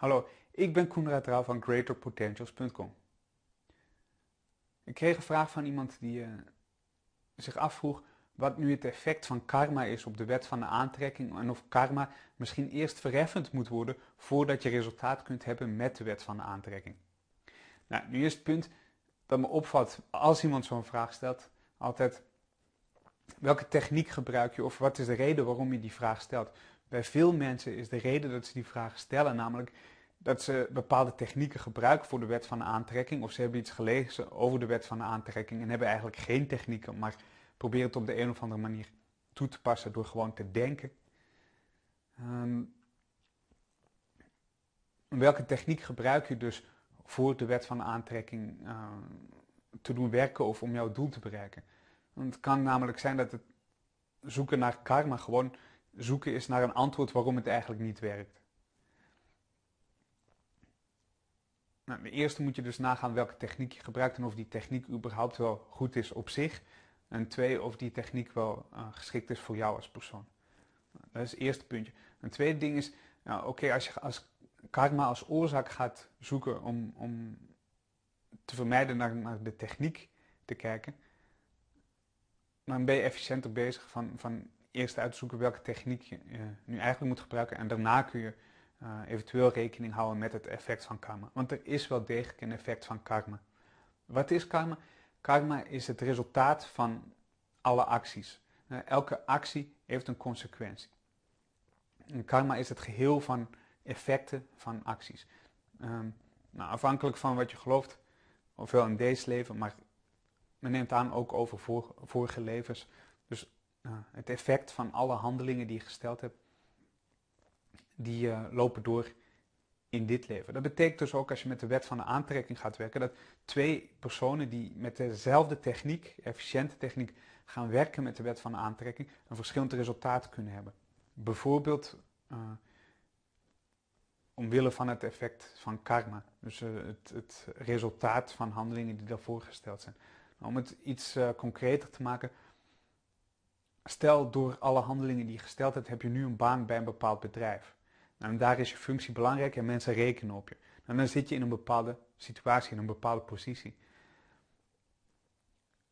Hallo, ik ben Koenraad Rauw van GreaterPotentials.com. Ik kreeg een vraag van iemand die uh, zich afvroeg wat nu het effect van karma is op de wet van de aantrekking en of karma misschien eerst verheffend moet worden voordat je resultaat kunt hebben met de wet van de aantrekking. Nou, nu is het punt dat me opvalt als iemand zo'n vraag stelt, altijd welke techniek gebruik je of wat is de reden waarom je die vraag stelt. Bij veel mensen is de reden dat ze die vraag stellen namelijk dat ze bepaalde technieken gebruiken voor de wet van de aantrekking of ze hebben iets gelezen over de wet van de aantrekking en hebben eigenlijk geen technieken, maar proberen het op de een of andere manier toe te passen door gewoon te denken. Um, welke techniek gebruik je dus voor de wet van de aantrekking uh, te doen werken of om jouw doel te bereiken? Want het kan namelijk zijn dat het zoeken naar karma gewoon zoeken is naar een antwoord waarom het eigenlijk niet werkt. Nou, de eerste moet je dus nagaan welke techniek je gebruikt en of die techniek überhaupt wel goed is op zich. En twee, of die techniek wel uh, geschikt is voor jou als persoon. Dat is het eerste puntje. Een tweede ding is, nou, oké, als je als karma als oorzaak gaat zoeken om, om te vermijden naar, naar de techniek te kijken, dan ben je efficiënter bezig van, van eerst uitzoeken welke techniek je nu eigenlijk moet gebruiken en daarna kun je uh, eventueel rekening houden met het effect van karma. Want er is wel degelijk een effect van karma. Wat is karma? Karma is het resultaat van alle acties. Uh, elke actie heeft een consequentie. En karma is het geheel van effecten van acties. Um, nou, afhankelijk van wat je gelooft, ofwel in deze leven, maar men neemt aan ook over vor, vorige levens. Dus het effect van alle handelingen die je gesteld hebt, die uh, lopen door in dit leven. Dat betekent dus ook als je met de wet van de aantrekking gaat werken, dat twee personen die met dezelfde techniek, efficiënte techniek, gaan werken met de wet van de aantrekking, een verschillend resultaat kunnen hebben. Bijvoorbeeld uh, omwille van het effect van karma, dus uh, het, het, resultaat van handelingen die daarvoor gesteld zijn. Nou, om het iets concreter te maken, stel door alle handelingen die je gesteld hebt, heb je nu een baan bij een bepaald bedrijf. Nou, en daar is je functie belangrijk en mensen rekenen op je. En dan zit je in een bepaalde situatie, in een bepaalde positie.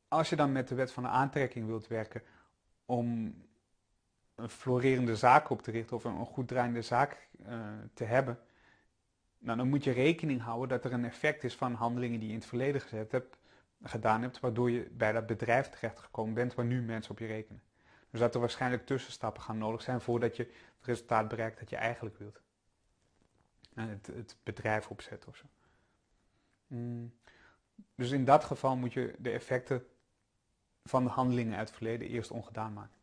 Als je dan met de wet van de aantrekking wilt werken om een florerende zaak op te richten of een goed draaiende zaak uh, te hebben, nou, dan moet je rekening houden dat er een effect is van handelingen die je in het verleden gezet hebt, gedaan hebt, waardoor je bij dat bedrijf terechtgekomen bent waar nu mensen op je rekenen. Dus dat er waarschijnlijk tussenstappen gaan nodig zijn voordat je het resultaat bereikt dat je eigenlijk wilt. En het, het bedrijf opzetten of zo. Mm. Dus in dat geval moet je de effecten van de handelingen uit het verleden eerst ongedaan maken.